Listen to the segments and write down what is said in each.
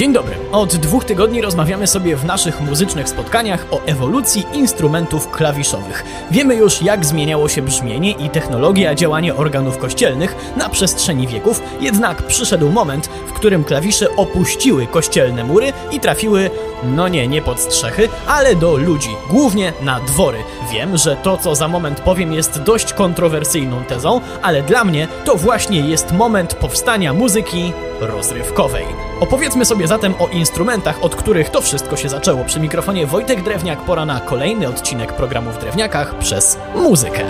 Dzień dobry. Od dwóch tygodni rozmawiamy sobie w naszych muzycznych spotkaniach o ewolucji instrumentów klawiszowych. Wiemy już, jak zmieniało się brzmienie i technologia działania organów kościelnych na przestrzeni wieków, jednak przyszedł moment, w którym klawisze opuściły kościelne mury i trafiły, no nie, nie pod strzechy, ale do ludzi, głównie na dwory. Wiem, że to, co za moment powiem, jest dość kontrowersyjną tezą, ale dla mnie to właśnie jest moment powstania muzyki rozrywkowej. Opowiedzmy sobie zatem o instrumentach, od których to wszystko się zaczęło. Przy mikrofonie Wojtek Drewniak, pora na kolejny odcinek programu w Drewniakach przez muzykę.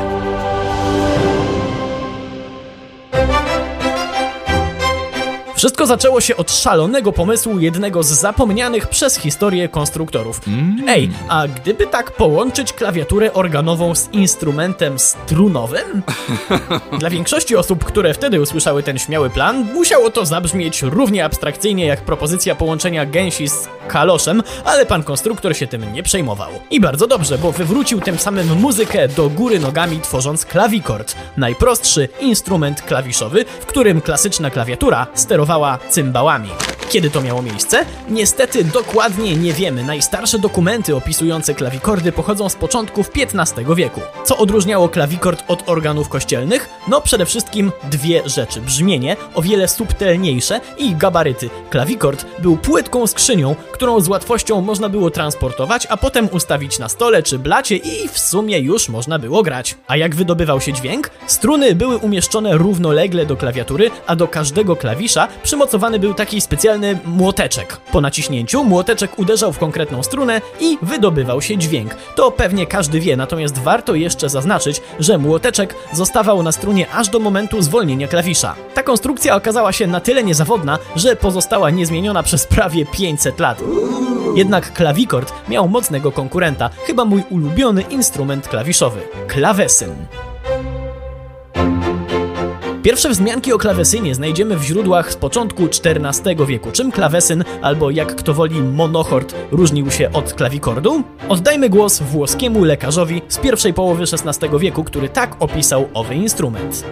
Wszystko zaczęło się od szalonego pomysłu jednego z zapomnianych przez historię konstruktorów. Ej, a gdyby tak połączyć klawiaturę organową z instrumentem strunowym? Dla większości osób, które wtedy usłyszały ten śmiały plan, musiało to zabrzmieć równie abstrakcyjnie jak propozycja połączenia gęsi z kaloszem, ale pan konstruktor się tym nie przejmował. I bardzo dobrze, bo wywrócił tym samym muzykę do góry nogami, tworząc klawikord, najprostszy instrument klawiszowy, w którym klasyczna klawiatura sterowała cymbałami. Kiedy to miało miejsce? Niestety dokładnie nie wiemy. Najstarsze dokumenty opisujące klawikordy pochodzą z początków XV wieku. Co odróżniało klawikord od organów kościelnych? No przede wszystkim dwie rzeczy. Brzmienie, o wiele subtelniejsze i gabaryty. Klawikord był płytką skrzynią, którą z łatwością można było transportować, a potem ustawić na stole czy blacie i w sumie już można było grać. A jak wydobywał się dźwięk? Struny były umieszczone równolegle do klawiatury, a do każdego klawisza przymocowany był taki specjalny młoteczek. Po naciśnięciu młoteczek uderzał w konkretną strunę i wydobywał się dźwięk. To pewnie każdy wie, natomiast warto jeszcze zaznaczyć, że młoteczek zostawał na strunie aż do momentu zwolnienia klawisza. Ta konstrukcja okazała się na tyle niezawodna, że pozostała niezmieniona przez prawie 500 lat. Jednak klawikord miał mocnego konkurenta, chyba mój ulubiony instrument klawiszowy klawesyn. Pierwsze wzmianki o klawesynie znajdziemy w źródłach z początku XIV wieku. Czym klawesyn, albo jak kto woli monochord, różnił się od klawikordu? Oddajmy głos włoskiemu lekarzowi z pierwszej połowy XVI wieku, który tak opisał owy instrument.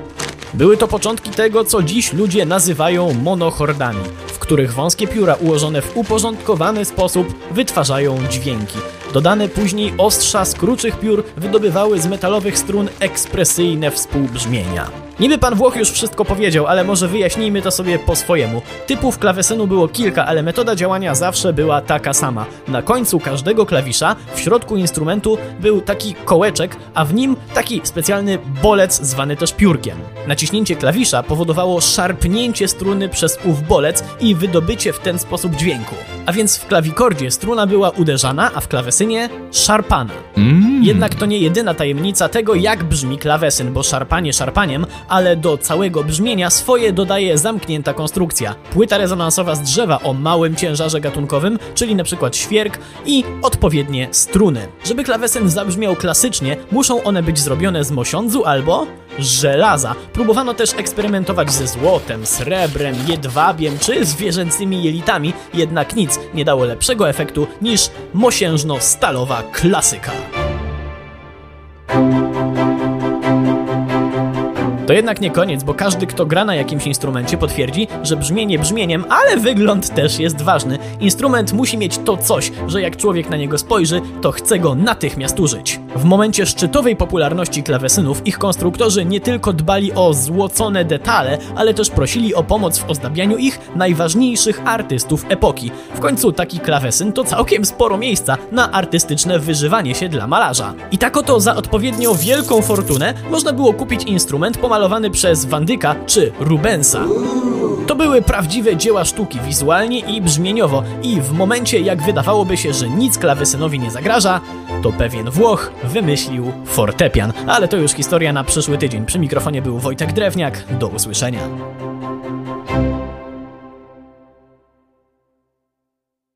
Były to początki tego, co dziś ludzie nazywają monochordami, w których wąskie pióra ułożone w uporządkowany sposób wytwarzają dźwięki. Dodane później ostrza z kruczych piór wydobywały z metalowych strun ekspresyjne współbrzmienia. Niby pan Włoch już wszystko powiedział, ale może wyjaśnijmy to sobie po swojemu. Typów klawesynu było kilka, ale metoda działania zawsze była taka sama. Na końcu każdego klawisza, w środku instrumentu był taki kołeczek, a w nim taki specjalny bolec zwany też piórkiem. Naciśnięcie klawisza powodowało szarpnięcie struny przez ów bolec i wydobycie w ten sposób dźwięku. A więc w klawikordzie struna była uderzana, a w klawesynie szarpana. Jednak to nie jedyna tajemnica tego, jak brzmi klawesyn, bo szarpanie szarpaniem, ale do całego brzmienia swoje dodaje zamknięta konstrukcja. Płyta rezonansowa z drzewa o małym ciężarze gatunkowym, czyli przykład świerk i odpowiednie struny. Żeby klawesyn zabrzmiał klasycznie, muszą one być zrobione z mosiądzu albo żelaza. Próbowano też eksperymentować ze złotem, srebrem, jedwabiem czy zwierzęcymi jelitami, jednak nic nie dało lepszego efektu niż mosiężno-stalowa klasyka. To jednak nie koniec, bo każdy, kto gra na jakimś instrumencie, potwierdzi, że brzmienie brzmieniem, ale wygląd też jest ważny. Instrument musi mieć to coś, że jak człowiek na niego spojrzy, to chce go natychmiast użyć. W momencie szczytowej popularności klawesynów ich konstruktorzy nie tylko dbali o złocone detale, ale też prosili o pomoc w ozdabianiu ich najważniejszych artystów epoki. W końcu taki klawesyn to całkiem sporo miejsca na artystyczne wyżywanie się dla malarza. I tak oto za odpowiednio wielką fortunę można było kupić instrument pomalowany przez Van Dycka czy Rubensa. To były prawdziwe dzieła sztuki wizualnie i brzmieniowo i w momencie jak wydawałoby się, że nic klawesynowi nie zagraża, to pewien Włoch wymyślił fortepian. Ale to już historia na przyszły tydzień. Przy mikrofonie był Wojtek Drewniak. Do usłyszenia.